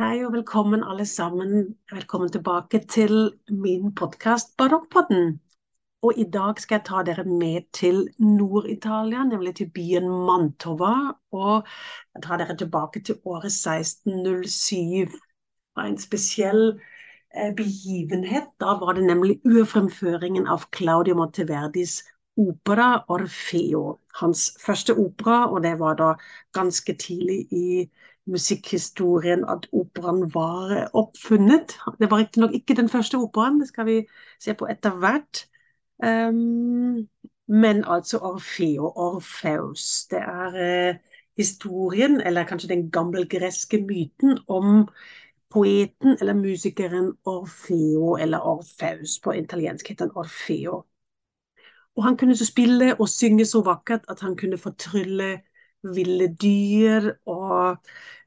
Hei og velkommen alle sammen. Velkommen tilbake til min podkast Barokkpodden. Og i dag skal jeg ta dere med til Nord-Italia, nemlig til byen Mantova. Og jeg tar dere tilbake til året 1607. Det var en spesiell eh, begivenhet. Da var det nemlig urfremføringen av Claudio Monteverdis opera Orfeo. Hans første opera, og det var da ganske tidlig i musikkhistorien at operaen var oppfunnet. Det var riktignok ikke den første operaen, det skal vi se på etter hvert. Um, men altså Orfeo, Orfeus, det er uh, historien, eller kanskje den gammelgreske myten om poeten eller musikeren Orfeo, eller Orfeus. På italiensk heter han Orfeo. Og han kunne så spille og synge så vakkert at han kunne fortrylle ville dyr, og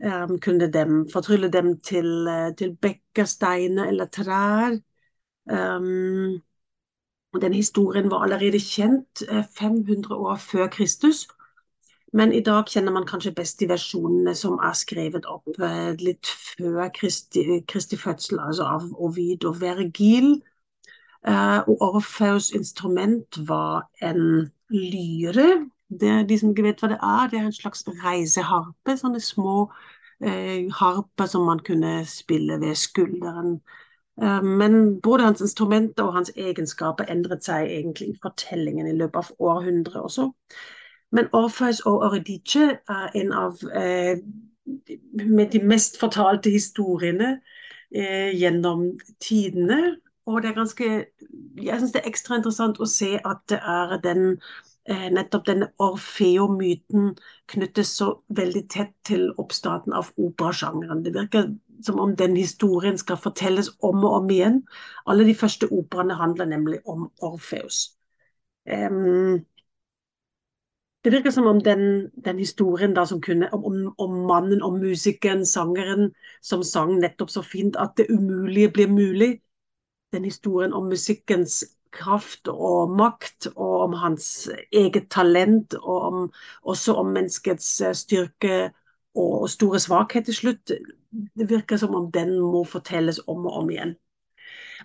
um, kunne dem, fortrylle dem til, uh, til bekker, steiner eller trær. Um, den historien var allerede kjent 500 uh, år før Kristus. Men i dag kjenner man kanskje best de versjonene som er skrevet opp litt før Kristi, Kristi, fødsel, altså av Ovid og Vergil. Uh, og Orfeus instrument var en lyre, det, de som ikke vet hva det er, det er en slags reiseharpe. Sånne små eh, harper som man kunne spille ved skulderen. Eh, men både hans instrumenter og hans egenskaper endret seg egentlig i fortellingen i løpet av århundret også. Men Orpheus og Eurydice er en av eh, de mest fortalte historiene eh, gjennom tidene. Og det er ganske Jeg syns det er ekstra interessant å se at det er den eh, nettopp denne Orfeo-myten knyttes så veldig tett til oppstarten av operasjangeren. Det virker som om den historien skal fortelles om og om igjen. Alle de første operaene handler nemlig om Orfeus. Um, det virker som om den, den historien da kunne, om, om, mannen, om musikeren, sangeren, som sang nettopp så fint at det umulige blir mulig. Den historien om musikkens kraft og makt, og om hans eget talent, og om, også om menneskets eh, styrke og store svakhet til slutt. Det virker som om den må fortelles om og om igjen.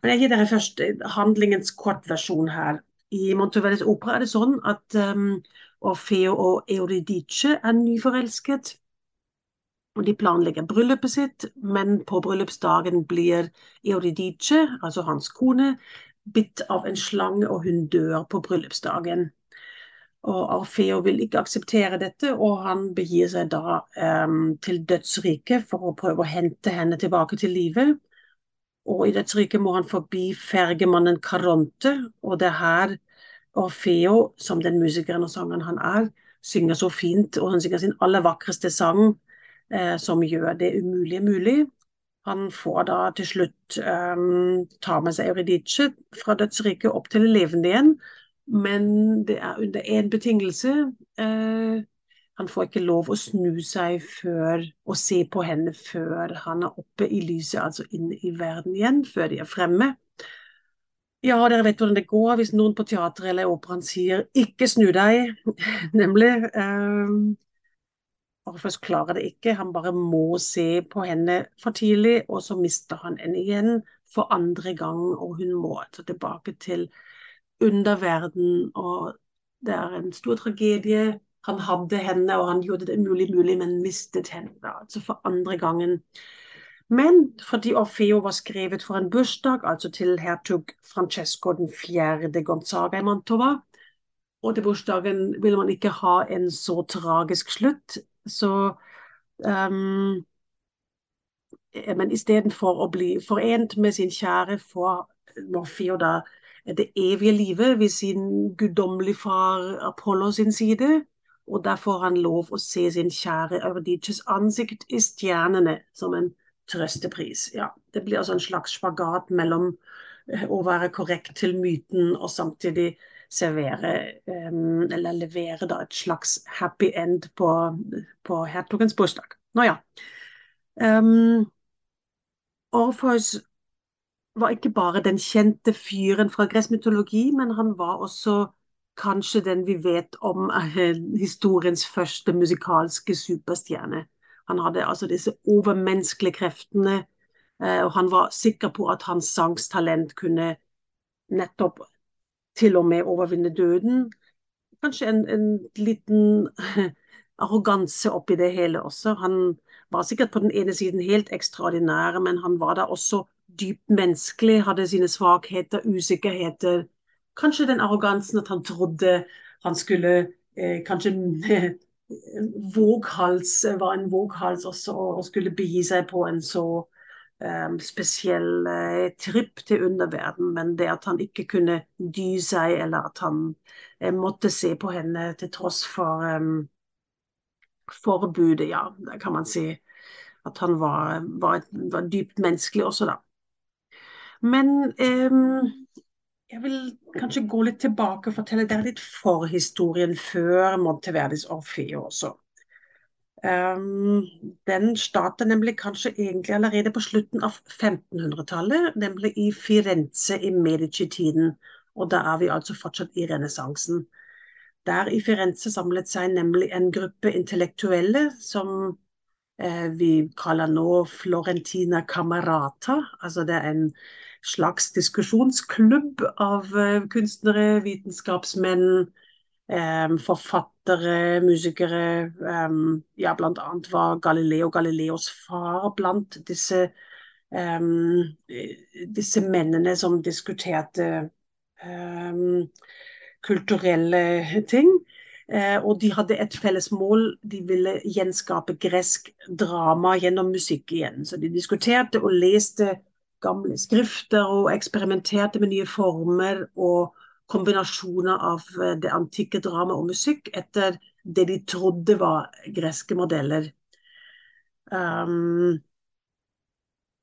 Men jeg gir dere først eh, handlingens kortversjon her. I Monteverdes opera er det sånn at um, Orfeo og Euridice er nyforelsket. Og De planlegger bryllupet sitt, men på bryllupsdagen blir Euridice, altså hans kone, bitt av en slange, og hun dør på bryllupsdagen. Og Arfeo vil ikke akseptere dette, og han begir seg da um, til dødsriket for å prøve å hente henne tilbake til livet. Og i dødsriket må han forbi fergemannen Caronte, og det er her Orfeo, som den musikeren og sangeren han er, synger så fint, og han synger sin aller vakreste sang, eh, som gjør det umulige mulig. Han får da til slutt um, ta med seg Euridice fra dødsriket opp til levende igjen, men det er under én betingelse. Uh, han får ikke lov å snu seg før, og se på henne før han er oppe i lyset, altså inne i verden igjen, før de er fremme. Ja, dere vet hvordan det går hvis noen på teateret eller operaen sier 'ikke snu deg', nemlig. Um, Orfeus klarer det ikke, han bare må se på henne for tidlig, og så mister han henne igjen for andre gang, og hun må altså tilbake til underverden, og det er en stor tragedie. Han hadde henne, og han gjorde det mulig mulig, men mistet henne da, altså for andre gangen. Men fordi Orfeo var skrevet for en bursdag, altså til hertug Francesco den fjerde Gonzaga i Mantova, og til bursdagen ville man ikke ha en så tragisk slutt, så um, Men istedenfor å bli forent med sin kjære får Morfeo da det evige livet ved sin guddommelige far Apollo sin side. Og der får han lov å se sin kjære Eurydices ansikt i stjernene som en trøstepris. Ja, det blir altså en slags spagat mellom eh, å være korrekt til myten og samtidig servere um, eller levere da, et slags happy end på, på hertugens bursdag. Nå ja. Um, Orpheus var ikke bare den kjente fyren fra gresk mytologi, men han var også kanskje den vi vet om uh, historiens første musikalske superstjerne. Han hadde altså disse overmenneskelige kreftene, eh, og han var sikker på at hans sangstalent kunne nettopp til og med overvinne døden. Kanskje en, en liten arroganse oppi det hele også. Han var sikkert på den ene siden helt ekstraordinær, men han var da også dypt menneskelig, hadde sine svakheter, usikkerheter. Kanskje den arrogansen at han trodde han skulle eh, kanskje våghals, var en våghals også, og skulle begi seg på en så spesiell uh, tripp til underverden, men det at han ikke kunne dy seg, eller at han uh, måtte se på henne til tross for um, forbudet, ja, det kan man si. At han var, var, var dypt menneskelig også, da. Men um, jeg vil kanskje gå litt tilbake og fortelle dere litt forhistorien før Monteverdis Orfeo også. Um, den starter nemlig kanskje egentlig allerede på slutten av 1500-tallet, nemlig i Firenze i Medici-tiden. Og da er vi altså fortsatt i renessansen. Der i Firenze samlet seg nemlig en gruppe intellektuelle som eh, vi kaller nå Florentina Camerata. Altså det er en slags diskusjonsklubb av eh, kunstnere, vitenskapsmenn, forfattere, musikere. Eh, ja, blant annet var Galileo Galileos far blant disse, disse mennene som diskuterte kulturelle ting. og de hadde et felles mål, de ville gjenskape gresk drama gjennom musikk igjen. Så de diskuterte og leste gamle skrifter og eksperimenterte med nye former og kombinasjoner av eh, det antikke drama og musikk etter det de trodde var greske modeller. Um,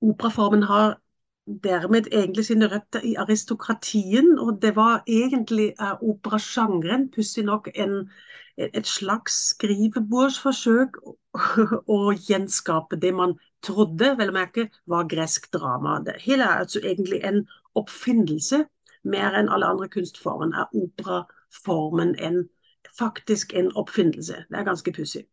operaformen har dermed egentlig sine røtter i aristokratien, og det var egentlig uh, operasjangeren, pussig nok, en, et slags skrivebordsforsøk å gjenskape det man trodde vel å merke var gresk drama. Det hele er altså egentlig en oppfinnelse. Mer enn alle andre kunstformer er operaformen en, faktisk en oppfinnelse. Det er ganske pussig.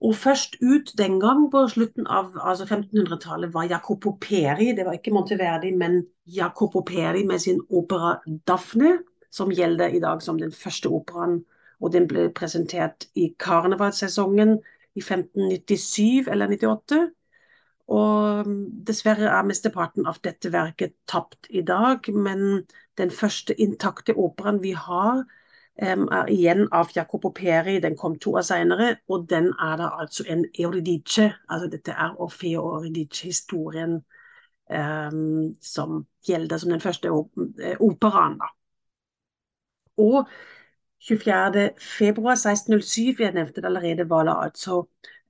Og først ut den gang på slutten av altså 1500-tallet var Jacopo Peri, det var ikke Monteverdi, men Jacopo Peri med sin opera 'Daphne', som gjelder i dag som den første operaen. Og den ble presentert i karnevalssesongen i 1597 eller 98. Og dessverre er mesteparten av dette verket tapt i dag, men den første intakte operaen vi har, er igjen av Jacopo Peri. Den kom to år senere, og den er da altså en Euridice. Altså dette er Orfeo Euridice-historien um, som gjelder som den første operaen. da. Og 24. februar 1607, jeg nevnte det allerede, var det altså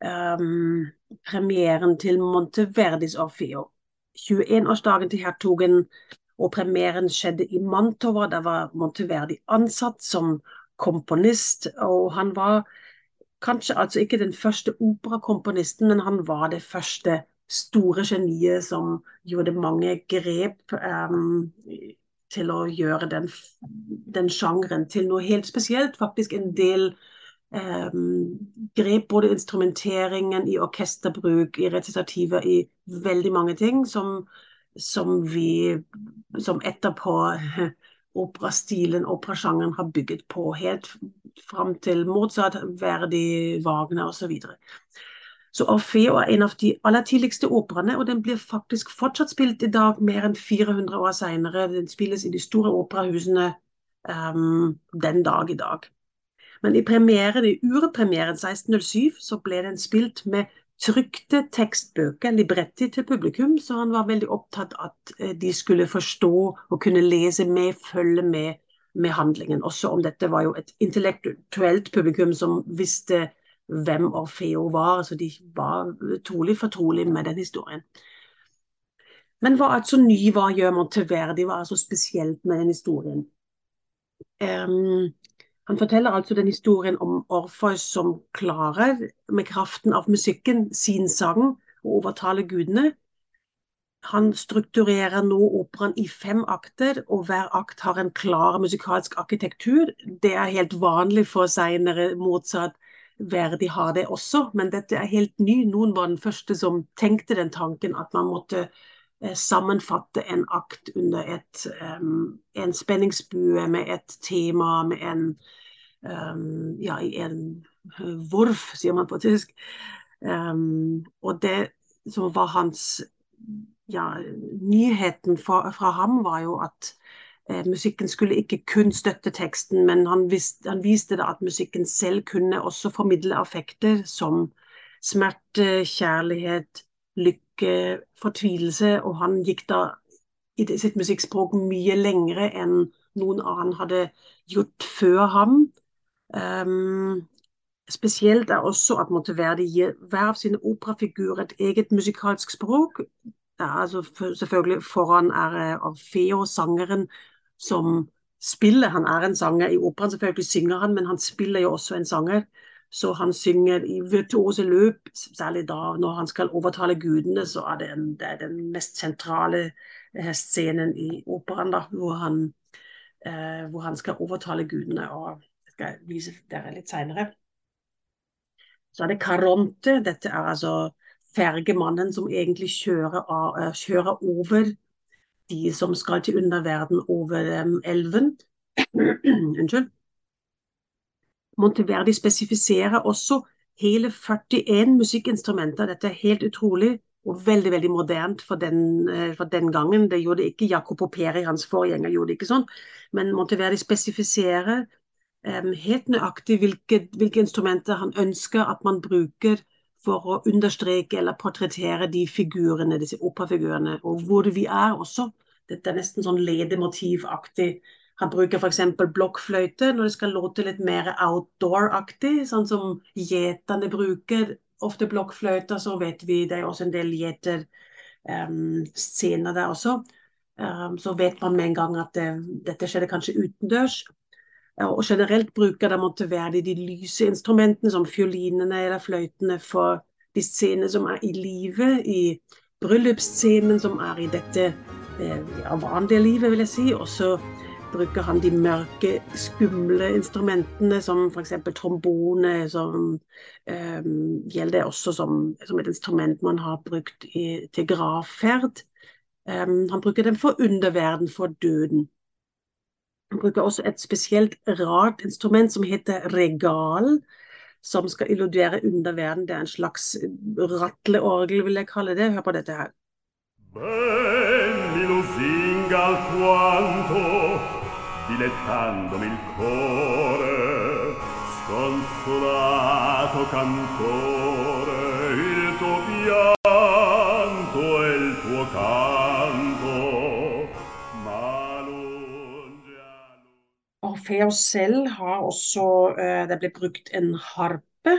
um, premieren til Monteverdis Orfeo. 21-årsdagen til hertugen, og premieren skjedde i Mantova. Der var Monteverdi ansatt som komponist, og han var kanskje altså ikke den første operakomponisten, men han var det første store geniet som gjorde mange grep um, til å gjøre den, den sjangeren til noe helt spesielt. Faktisk en del Um, grep både instrumenteringen, i orkesterbruk, i recitativer, i veldig mange ting som, som vi som etterpå operastilen, operasjangeren har bygget på, helt fram til Mozart, Verdi, Wagner osv. Så, videre. så Orfeo er en av de aller tidligste operaene, og den blir faktisk fortsatt spilt i dag, mer enn 400 år senere. Den spilles i de store operahusene um, den dag i dag. Men i premieren, i urpremieren 1607 så ble den spilt med trykte tekstbøker, libretti, til publikum, så han var veldig opptatt at eh, de skulle forstå og kunne lese med, følge med med handlingen. Også om dette var jo et intellektuelt publikum som visste hvem Orfeo var, så de var trolig fortrolig med den historien. Men hva altså ny var gjør Monteverdi, var altså spesielt med den historien? Um, han forteller altså den historien om Orfeus som klarer, med kraften av musikken, sin sang, å overtale gudene. Han strukturerer nå operaen i fem akter, og hver akt har en klar musikalsk arkitektur. Det er helt vanlig for seinere Mozart, Verdi har det også, men dette er helt ny. Noen var den første som tenkte den tanken at man måtte eh, sammenfatte en akt under et, um, en spenningsbue med et tema, med en um, ja, i en vorf, sier man på tysk. Um, og det som var hans ja, nyheten fra, fra ham, var jo at eh, musikken skulle ikke kun støtte teksten, men han, viste, han viste da at musikken selv kunne også formidle affekter som smerte, kjærlighet, lykke, fortvilelse, og han gikk da i sitt musikkspråk mye lengre enn noen annen hadde gjort før ham. Um, spesielt er også at gir hver av sine operafigurer et eget musikalsk språk. Altså selvfølgelig foran er av Feo, sangeren, som spiller. Han er en sanger i operaen, selvfølgelig synger han, men han spiller jo også en sanger. Så han synger i virtuose løp, særlig da når han skal overtale gudene, så er det, en, det er den mest sentrale eh, scenen i operaen, da, hvor han, eh, hvor han skal overtale gudene. og skal vise dere litt seinere. Så er det Caronte. Dette er altså fergemannen som egentlig kjører, av, eh, kjører over de som skal til underverden over um, elven. Unnskyld. Monteverdi spesifiserer også hele 41 musikkinstrumenter. Dette er helt utrolig og veldig veldig modernt for uh, for den gangen. Det gjorde ikke Jacopo Peri, hans forgjenger, gjorde ikke sånn. Men Monteverdi spesifiserer helt nøyaktig hvilke, hvilke instrumenter han ønsker at man bruker for å understreke eller portrettere de figurene, disse operafigurene, og hvor vi er også. Dette er nesten sånn ledemotivaktig. Han bruker f.eks. blokkfløyte når det skal låte litt mer outdoor-aktig, sånn som gjeterne bruker ofte blokkfløyter. Så vet vi det er også en del gjeterscener um, der også. Um, så vet man med en gang at det, dette skjedde kanskje utendørs. Og generelt bruker de være de lyse instrumentene, som fiolinene eller fløytene, for de scenene som er i livet, i bryllupsscenen som er i dette ja, vanlige livet, vil jeg si. Og så bruker han de mørke, skumle instrumentene, som f.eks. trombone, som um, gjelder også som, som, et instrument man har brukt i, til gravferd. Um, han bruker dem for underverden, for døden. Han bruker også et spesielt rart instrument som heter regal, som skal illudere underverden. Det er en slags ratleorgel, vil jeg kalle det. Hør på dette her. Belli lusinga alquanto, dilettandomi il cuore, sconsolato cantore, il tuo Orfeos selv har også eh, Det ble brukt en harpe.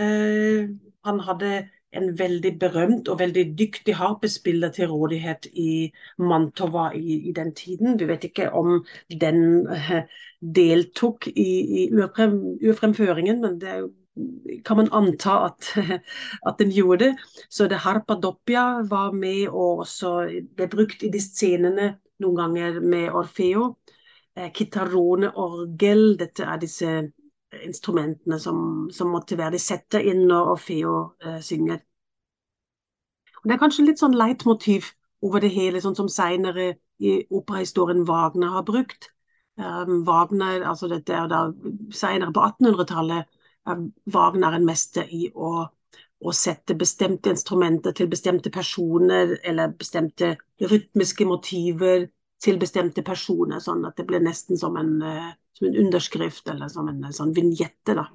Eh, han hadde en veldig berømt og veldig dyktig harpespiller til rådighet i Mantova i, i den tiden. Du vet ikke om den uh, deltok i, i urfremføringen, men det kan man anta at, at, den gjorde det. Så det Harpa Doppia var med og også ble brukt i de scenene noen ganger med Orfeo eh, orgel, Dette er disse instrumentene som, som de setter inn når Orfeo eh, synger. Og det er kanskje litt sånn leitmotiv over det hele, sånn som seinere i operahistorien Wagner har brukt. Um, Wagner, altså dette er da Senere på 1800-tallet er Wagner en mester i å, å, sette bestemte instrumenter til bestemte personer eller bestemte rytmiske motiver til bestemte personer, sånn at det blir nesten som en, uh, som en underskrift eller som en sånn vignette. da.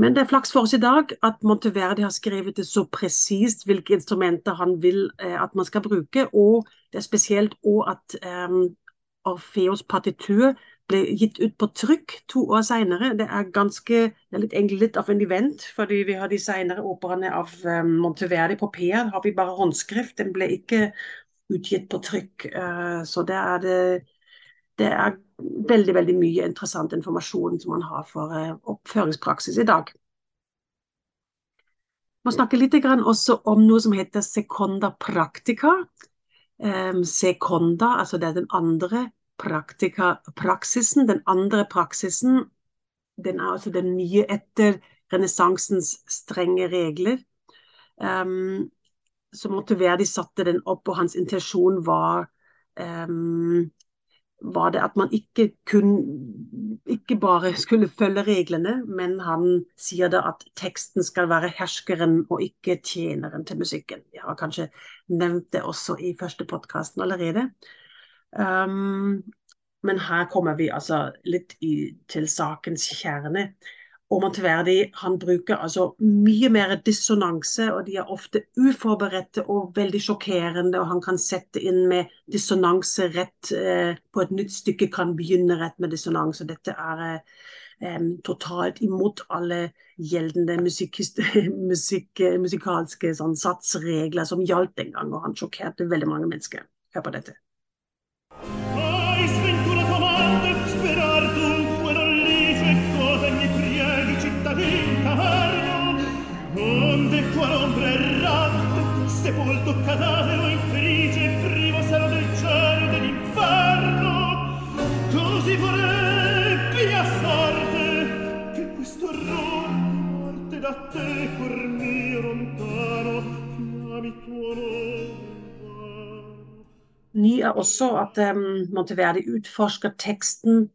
Men det er flaks for oss i dag at Monteverdi har skrevet det så presist hvilke instrumenter han vil eh, at man skal bruke, og det er spesielt òg at eh, Orfeos partitur ble gitt ut på trykk to år senere. Det er ganske, det er litt, litt av en event, fordi vi har de senere operaene av um, Monteverdi på PR, har vi bare håndskrift. Den ble ikke utgitt på trykk. Uh, så det er, det, det er veldig, veldig mye interessant informasjon som man har for uh, oppføringspraksis i dag. må snakke litt også om noe som heter seconda practica. Um, seconda, altså det er den andre praktika, praksisen. Den andre praksisen den er altså den nye etter renessansens strenge regler. Um, så Monteverdi satte den opp, og hans intensjon var um, var det at man ikke, kun, ikke bare skulle følge reglene, men han sier da at teksten skal være herskeren og ikke tjeneren til musikken. Jeg har kanskje nevnt det også i første podkasten allerede. Um, men her kommer vi altså litt i, til sakens kjerne. Og Tverdi han bruker altså mye mer dissonanse, og de er ofte uforberedte og veldig sjokkerende. Og han kan sette inn med dissonanse rett eh, på et nytt stykke, kan begynne rett med dissonanse. Dette er eh, totalt imot alle gjeldende musik, musik, musikalske sånn, satsregler som gjaldt den gang, og han sjokkerte veldig mange mennesker. Hør på dette. Vorrebbe Ny er også at um, Monteverdi utforsker teksten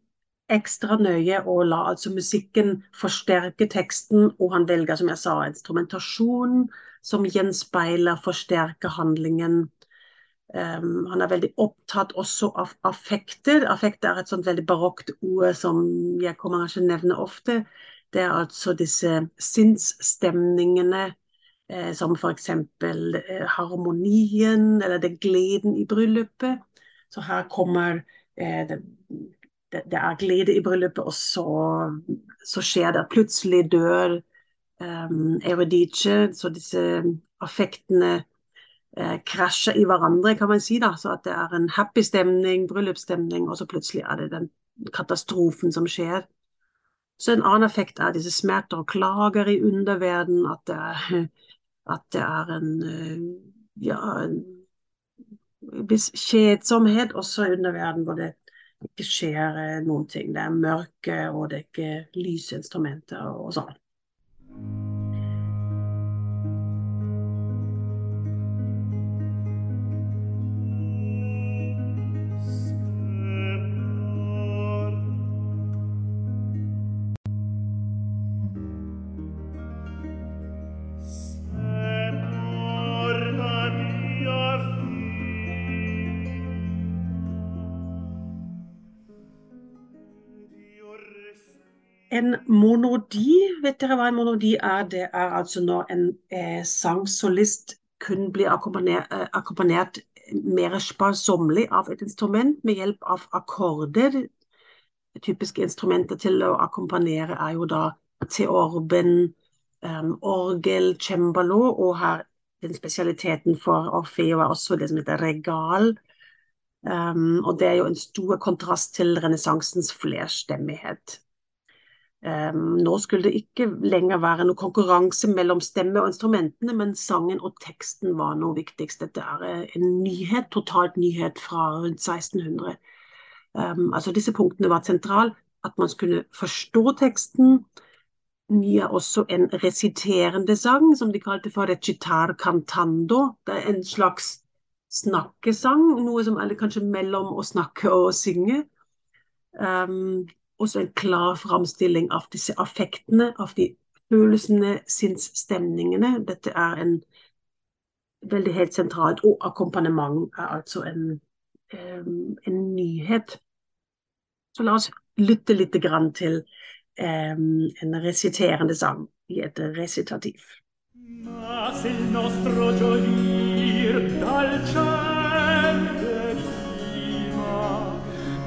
ekstra nøye og la altså musikken forsterke teksten, og han velger, som jeg sa, instrumentasjon som gjenspeiler, forsterker handlingen. Um, han er veldig opptatt også av affekter. Affekter er et sånt veldig barokt ord som jeg kommer ikke nevne ofte. Det er altså disse sinnsstemningene, eh, som f.eks. Eh, harmonien eller det gleden i bryllupet. Så her kommer eh, det, det, er glede i bryllupet, og så, så skjer det plutselig dør um, Eurydice, så disse affektene eh, krasjer i hverandre, kan man si. da, Så at det er en happy stemning, bryllupsstemning, og så plutselig er det den katastrofen som skjer. Så en annen effekt er disse smerter og klager i underverden, at det er, at det er en ja, en kjedsomhet også i underverden, hvor det ikke skjer eh, noen ting. Det er mørke, og det er ikke lysinstrumenter og sånn. Vet dere hva en monodi er? Det er altså når en eh, sangsolist kun blir eh, akkompagnert mer sparsommelig av et instrument med hjelp av akkorder. Typiske instrumenter til å akkompagnere er jo da teorben, um, orgel, cembalo, og her den spesialiteten for Orfeo er også det som heter regal. Um, og det er jo en stor kontrast til renessansens flerstemmighet. Um, nå skulle det ikke lenger være noe konkurranse mellom stemme og instrumentene, men sangen og teksten var noe viktigst. Dette er eh, en nyhet, totalt nyhet fra rundt 1600. Um, altså Disse punktene var sentrale. At man skulle forstå teksten. Mye er også en resiterende sang, som de kalte for recitar cantando. Det er en slags snakkesang, noe som er kanskje mellom å snakke og synge. Um, også en klar framstilling av disse affektene, av de følelsene, sinnsstemningene. Dette er en veldig helt sentralt. Og akkompagnement er altså en, um, en nyhet. Så la oss lytte litt grann til um, en resiterende sang i et resitativ. Ma se il nostro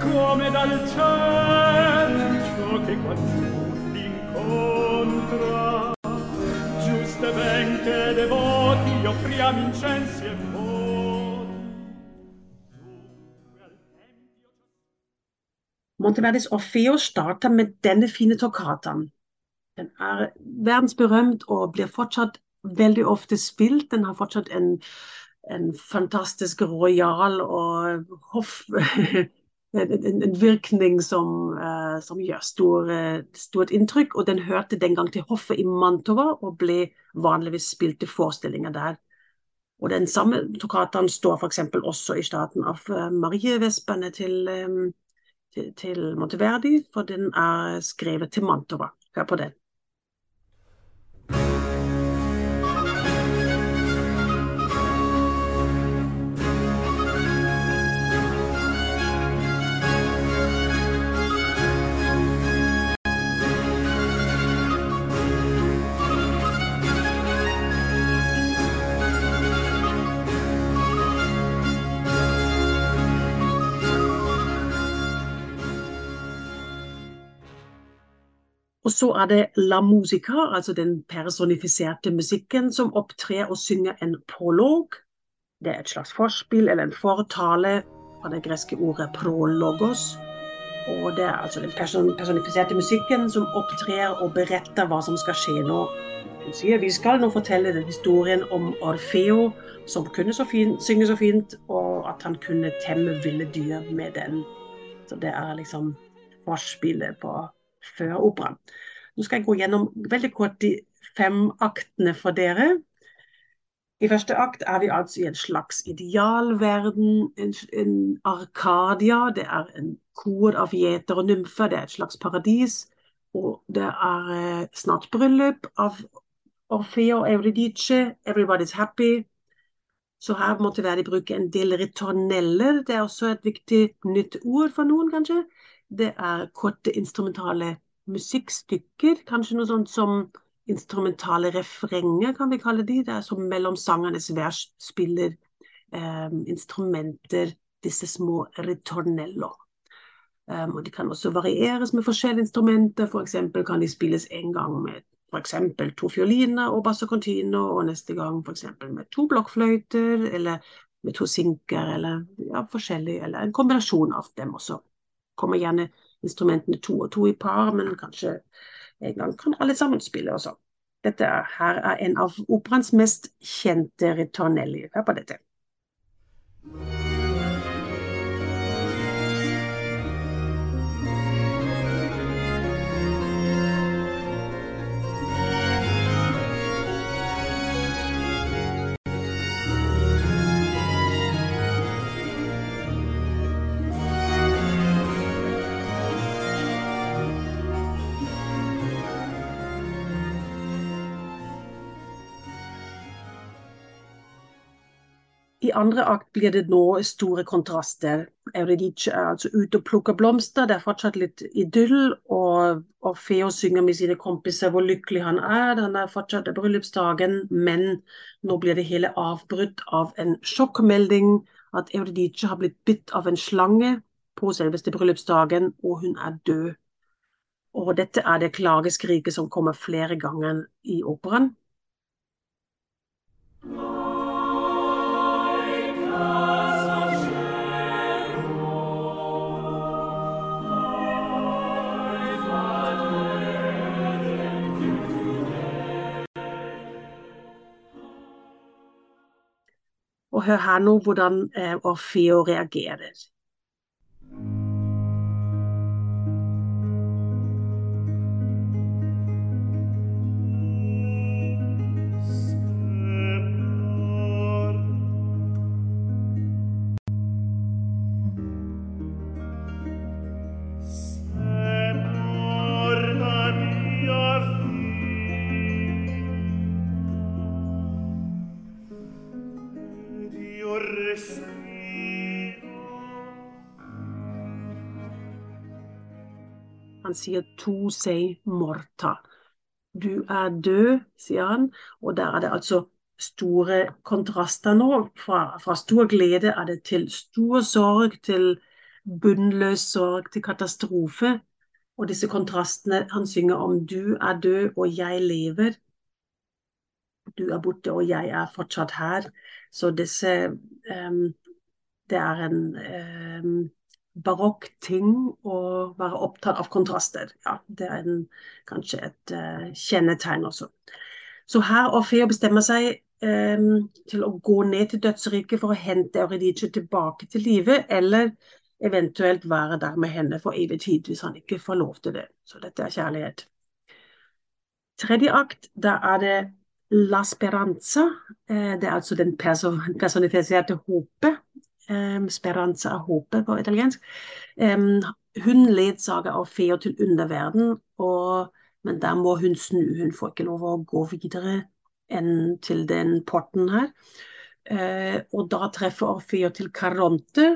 come dal ciel che qualcun incontra giustamente devoti offriamo incensi e voti Monteverdis Orfeo starter med denne fine tokkataen. Den er verdensberømt og blir fortsatt veldig ofte spilt. Den har fortsatt en, en fantastisk rojal og hoff... En, en, virkning som, uh, som gjør stor, uh, stort inntrykk. Og den hørte den gang til hoffet i Mantova og ble vanligvis spilt til forestillinger der. Og den samme toccaten står f.eks. også i staten av uh, Marievespene til, um, til, til Monteverdi, for den er skrevet til Mantova. Hør på den. Og så er det la musica, altså den personifiserte musikken, som opptrer og synger en prolog. Det er et slags forspill eller en fortale fra det greske ordet prologos. Og det er altså den personifiserte musikken som opptrer og beretter hva som skal skje nå. Hun sier vi skal nå fortelle den historien om Orfeo, som kunne så fin, synge så fint, og at han kunne temme ville dyr med den. Så det er liksom forspillet på før operaen. Nå skal jeg gå gjennom veldig kort de fem aktene for dere. I første akt er vi altså i en slags idealverden, en, en Arkadia. Det er en kor av gjeter og nymfer, det er et slags paradis. Og det er eh, snart bryllup av Orfeo og Euridice. Everybody's happy. Så her måtte Verdi bruke en del ritorneller. Det er også et viktig nytt ord for noen, kanskje det er korte instrumentale musikkstykker. Kanskje noe sånt som instrumentale refrenger, kan vi kalle de. Det er som mellom sangernes vers spiller eh, instrumenter disse små ritornello. Um, og De kan også varieres med forskjellige instrumenter. F.eks. kan de spilles en gang med for to fioliner og basso contino, og neste gang f.eks. med to blokkfløyter, eller med to sinker, eller ja, forskjellig, eller en kombinasjon av dem også kommer gjerne instrumentene to og to i par, men kanskje en gang kan alle sammen spille også. Dette er, her er en av operaens mest kjente ritornelli. Hør på dette. I andre akt blir det nå store kontraster. Euridice er altså ute og plukker blomster, det er fortsatt litt idyll. Og Orfeo synger med sine kompiser hvor lykkelig han er. Han er fortsatt i bryllupsdagen, men nå blir det hele avbrutt av en sjokkmelding. At Euridice har blitt bitt av en slange på selveste bryllupsdagen, og hun er død. Og dette er det klageskriket som kommer flere ganger i operaen. Og hør her nå hvordan eh, Orfeo reagerer. Sier to sei morta. Du er død, sier han. Og der er det altså store kontraster nå. Fra, fra stor glede er det til stor sorg, til bunnløs sorg, til katastrofe. Og disse kontrastene Han synger om du er død, og jeg lever. Du er borte, og jeg er fortsatt her. Så disse um, Det er en um, barokk ting å være opptatt av kontraster. Ja, det er en, kanskje et uh, kjennetegn også. Så her Orfeo bestemmer seg um, til å gå ned til dødsriket for å hente Euridice tilbake til live, eller eventuelt være der med henne for evig tid hvis han ikke får lov til det. Så dette er kjærlighet. Tredje akt, da er det La Speranza. Eh, det er altså den personifiserte håpet. Eh, speranza Hope på italiensk. Hun ledsager Orfeo til underverden, og, men der må hun snu. Hun får ikke lov å gå videre enn til den porten her. Eh, og da treffer Orfeo til Caronte,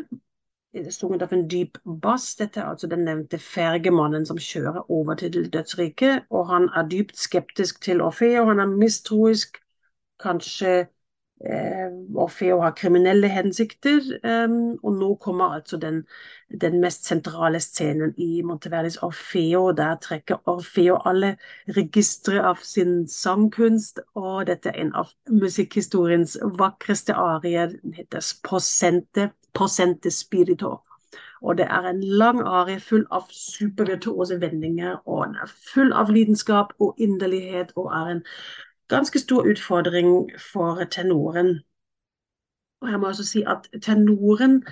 sunget av en dyp bass. Dette er altså den nevnte fergemannen som kjører over til dødsriket. Og han er dypt skeptisk til Orfeo, han er mistroisk. Kanskje Orfeo har kriminelle hensikter. Um, og nå kommer altså den, den, mest sentrale scenen i Monteverdis Orfeo. Der trekker Orfeo alle registre av sin sangkunst, og dette er en av musikkhistoriens vakreste arier. Den heter Posente Posente Spirito. Og det er en lang arie full av supervirtuose vendinger, og den er full av lidenskap og inderlighet, og er en ganske stor utfordring for tenoren. Og jeg må også si at tenoren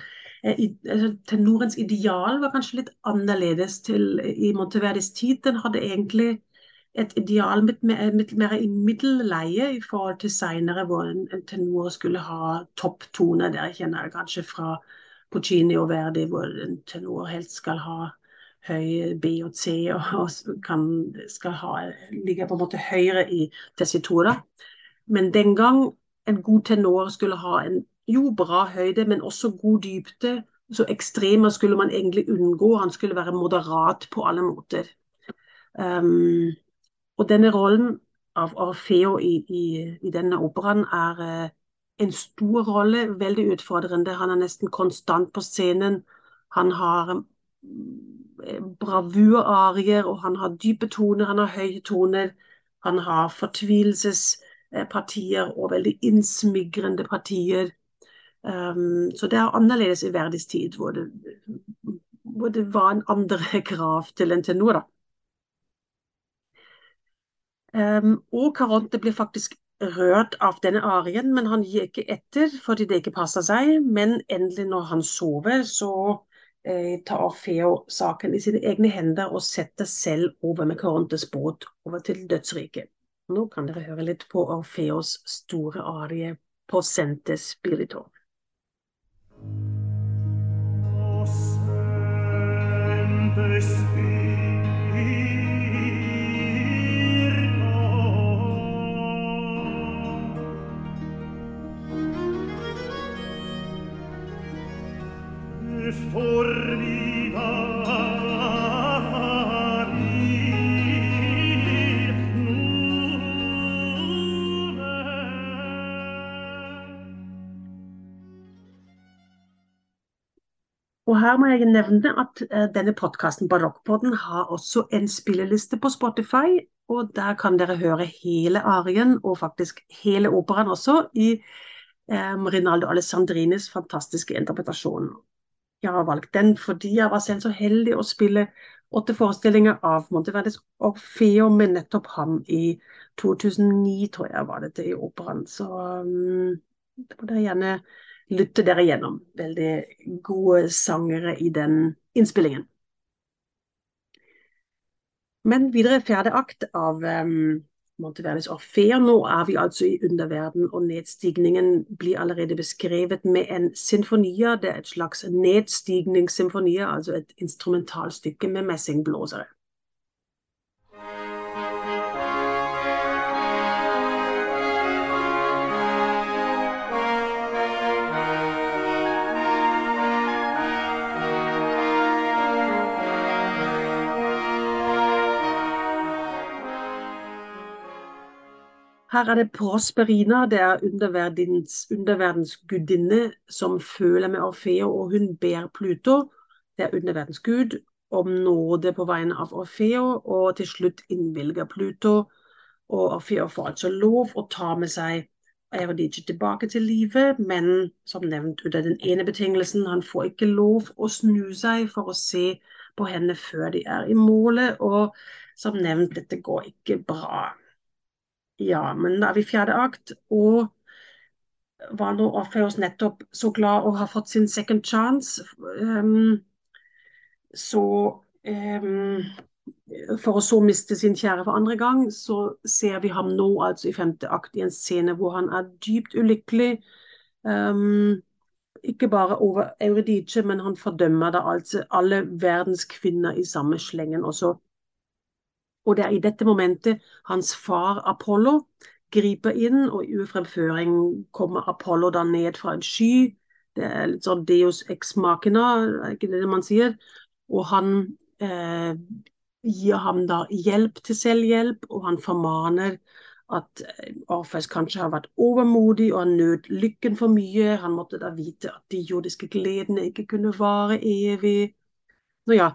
eh, altså, Tenorens ideal var kanskje litt annerledes til, i Monteverdis tid. Den hadde egentlig et ideal litt mer i middelleie i forhold til seinere, hvor en, en, tenor skulle ha topptone. Dere kjenner det kanskje fra Puccini og Verdi, hvor en tenor helst skal ha høy B og og, kan, skal ha, ligge på en måte høyere i tessitura. Men den gang en god tenor skulle ha en jo bra høyde, men også god dybde. Så ekstremer skulle man egentlig unngå. Han skulle være moderat på alle måter. Um, og denne rollen av Orfeo i, i, i denne operaen er uh, en stor rolle, veldig utfordrende. Han er nesten konstant på scenen. Han har bravurarier, og han har dype toner, han har høye toner. Han har fortvilelsespartier og veldig innsmigrende partier. Um, så det er annerledes i Verdis tid, hvor det, hvor det var en andre krav til en tenor. da. Um, og Caronte blir faktisk rørt av denne arien, men han gir ikke etter fordi det ikke passer seg. Men endelig, når han sover, så eh, tar Orfeo saken i sine egne hender og setter selv over med Korontes båt over til dødsriket. Nå kan dere høre litt på Orfeos store arie på Sente Spirito. Og her må jeg nevne at uh, denne podkasten Barokkpodden har også en spilleliste på Spotify. Og der kan dere høre hele arien, og faktisk hele operaen også, i um, Rinaldo Alessandrinis fantastiske interpretasjon. Jeg har valgt den fordi jeg var selv så heldig å spille åtte forestillinger av Monteverdis Orfeo med nettopp ham i 2009, tror jeg var dette, i operaen. Så um, det må dere gjerne lytte dere gjennom. Veldig gode sangere i den innspillingen. Men videre fjerde akt av um, Monteverdis Orfeo. Nå er vi altså i underverden, og nedstigningen blir allerede beskrevet med en sinfonia. Det er et slags nedstigningssymfonia, altså et instrumentalstykke med messingblåsere. Her er det Prosperina, det er underverdens, underverdens gudinne, som føler med Orfeo, og hun ber Pluto, det er underverdens gud, om nåde på vegne av Orfeo, og til slutt innvilger Pluto. Og Orfeo får altså lov å ta med seg Eurydice tilbake til livet, men som nevnt under den ene betingelsen, han får ikke lov å snu seg for å se på henne før de er i målet, og som nevnt, dette går ikke bra Ja, men da er vi fjerde akt, og var nå Orpheus nettopp så glad og har fått sin second chance. Um, så um, For å så miste sin kjære for andre gang, så ser vi ham nå altså i femte akt i en scene hvor han er dypt ulykkelig. Um, ikke bare over Euridice, men han fordømmer da altså alle verdens kvinner i samme slengen også. Og det er i dette momentet hans far Apollo griper inn, og i ufremføring kommer Apollo da ned fra en sky. Det er litt sånn Deus ex machina, er ikke det man sier? Og han eh, gir ham da hjelp til selvhjelp, og han formaner at eh, Orfeus kanskje har vært overmodig og har nødt lykken for mye. Han måtte da vite at de jordiske gledene ikke kunne vare evig. Nå ja,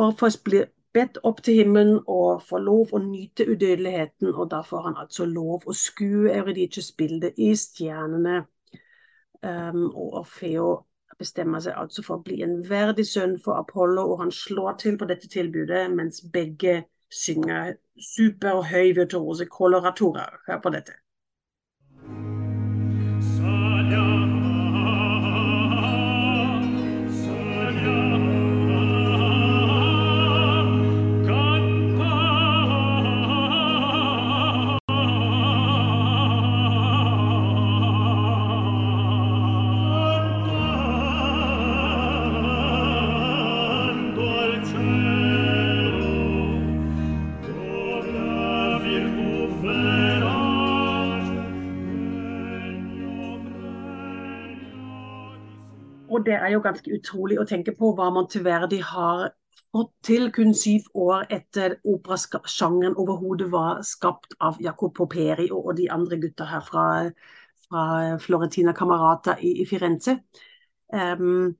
Orfeus blir bedt opp til himmelen og får lov å nyte udødeligheten, og da får han altså lov å skue Eurydices bilde i stjernene. Um, og Orfeo bestemmer seg altså for å bli en verdig sønn for Apollo, og han slår til på dette tilbudet mens begge synger superhøy virtuose koloratorer. Hør på dette. Det er jo ganske utrolig å tenke på hva Monteverdi har fått til kun syv år etter operasjangeren overhodet var skapt av Jacopo Peri og, de andre gutta her fra, fra Florentina Camarata i, i Firenze. Um,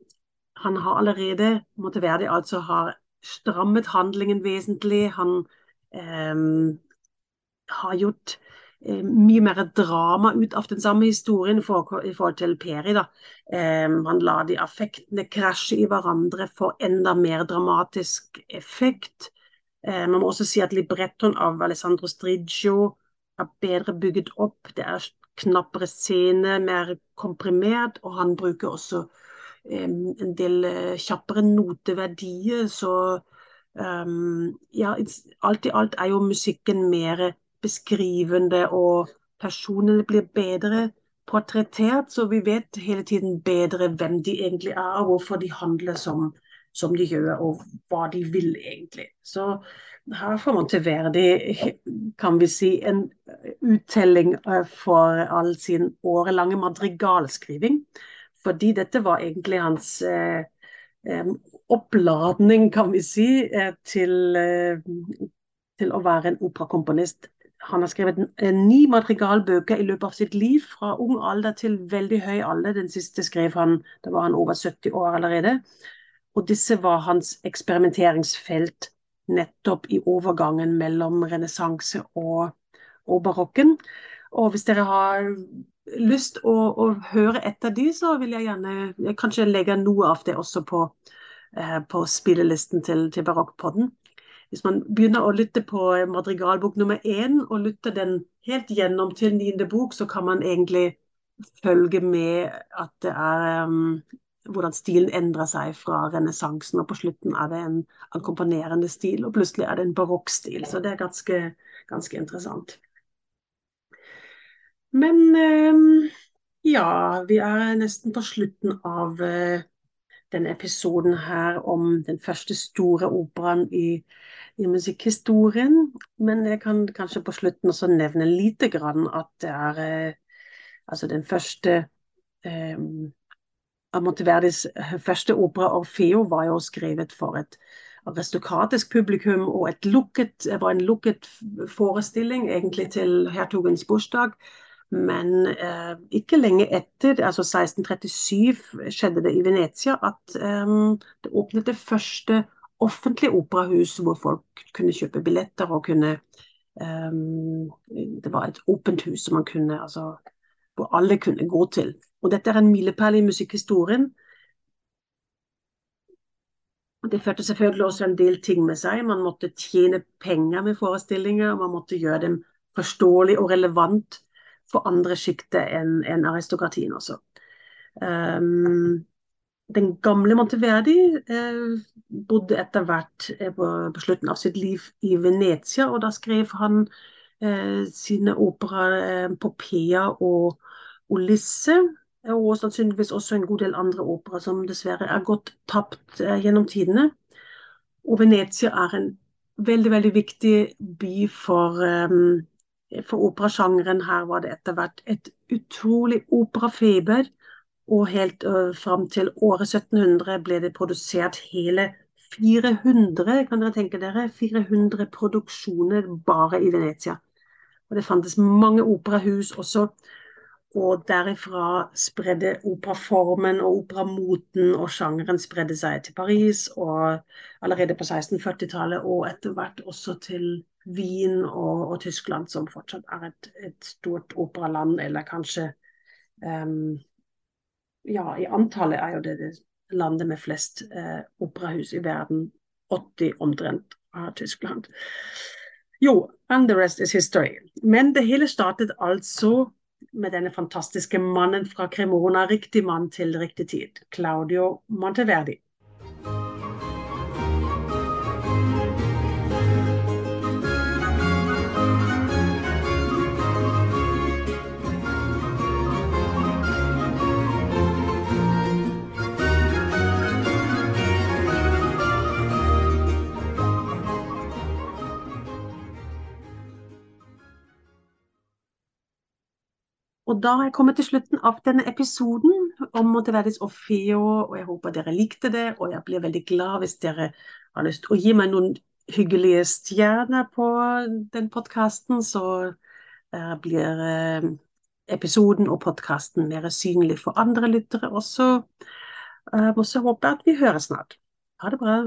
han har allerede, Monteverdi altså har strammet handlingen vesentlig. Han um, har gjort Eh, mye mer drama ut av den samme historien i forhold til Peri. da. Eh, man lar de affektene krasje i hverandre for enda mer dramatisk effekt. Eh, man må også si at librettoen av Alessandro Striggio er bedre bygget opp. Det er knappere scene, mer komprimert, og han bruker også eh, en del eh, kjappere noteverdier. Så um, ja, alt i alt er jo musikken mer beskrivende, og personene blir bedre portrettert, så vi vet hele tiden bedre hvem de egentlig er, og hvorfor de handler som, som de gjør, og hva de vil egentlig. Så her får man til Verdi, kan vi si, en uttelling eh, for all sin årelange madrigalskriving. Fordi dette var egentlig hans eh, oppladning, kan vi si, eh, til, eh, til å være en operakomponist han har skrevet ni madrigalbøker i løpet av sitt liv, fra ung alder til veldig høy alder. Den siste skrev han da var han over 70 år allerede. Og disse var hans eksperimenteringsfelt nettopp i overgangen mellom renessanse og, og, barokken. Og hvis dere har lyst å, å, høre etter de, så vil jeg gjerne jeg kanskje legge noe av det også på, eh, på spillelisten til, til Barokkpodden hvis man begynner å lytte på madrigalbok nummer én, og lytter den helt gjennom til niende bok, så kan man egentlig følge med at det er um, hvordan stilen endrer seg fra renessansen, og på slutten er det en akkompagnerende stil, og plutselig er det en barokkstil. Så det er ganske, ganske interessant. Men um, ja, vi er nesten på slutten av uh, denne episoden her om den første store operaen i i musikkhistorien. Men jeg kan kanskje på slutten også nevne lite grann at det er eh, altså den første eh, av første opera, 'Orfeo', var jo skrevet for et aristokratisk publikum, og et lukket, var en lukket forestilling egentlig til hertugens bursdag. Men eh, ikke lenge etter, altså 1637, skjedde det i Venezia at eh, det åpnet det første offentlige operahus hvor folk kunne kjøpe billetter og kunne um, Det var et åpent hus som man kunne, altså, hvor alle kunne gå til. Og dette er en milepæl i musikkhistorien. Det førte selvfølgelig også en del ting med seg. Man måtte tjene penger med forestillinger, man måtte gjøre dem forståelig og relevant for andre sjiktet enn en aristokratien også. Um, den gamle Monteverdi eh, bodde etter hvert eh, på, på, slutten av sitt liv i Venezia, og da skrev han eh, sine operaer eh, Popea og Olisse. og sannsynligvis også en god del andre operaer som dessverre er gått tapt eh, gjennom tidene. Og Venezia er en veldig, veldig viktig by for, um, for operasjangeren. Her var det etter hvert et utrolig operafeber. Og helt uh, fram til året 1700 ble det produsert hele 400, kan dere tenke dere, 400 produksjoner bare i Venezia. Og det fantes mange operahus også og derifra spredde operaformen og operamoten og sjangeren spredde seg til Paris, og allerede på 1640-tallet, og etter hvert også til Wien og, og, Tyskland, som fortsatt er et, et stort operaland, eller kanskje um, Ja, i antallet er jo det, det landet med flest uh, operahus i verden. 80 omtrent av Tyskland. Jo, and the rest is history. Men det hele startet altså med denne fantastiske mannen fra Cremona, riktig mann til riktig tid, Claudio Monteverdi. Og da har jeg kommet til slutten av denne episoden om Monteverdis Offio, og jeg håper dere likte det, og jeg blir veldig glad hvis dere har lyst til å gi meg noen hyggelige stjerner på den podkasten, så uh, blir uh, episoden og podkasten mer synlig for andre lyttere også. Uh, og så håper jeg at vi høres snart. Ha det bra.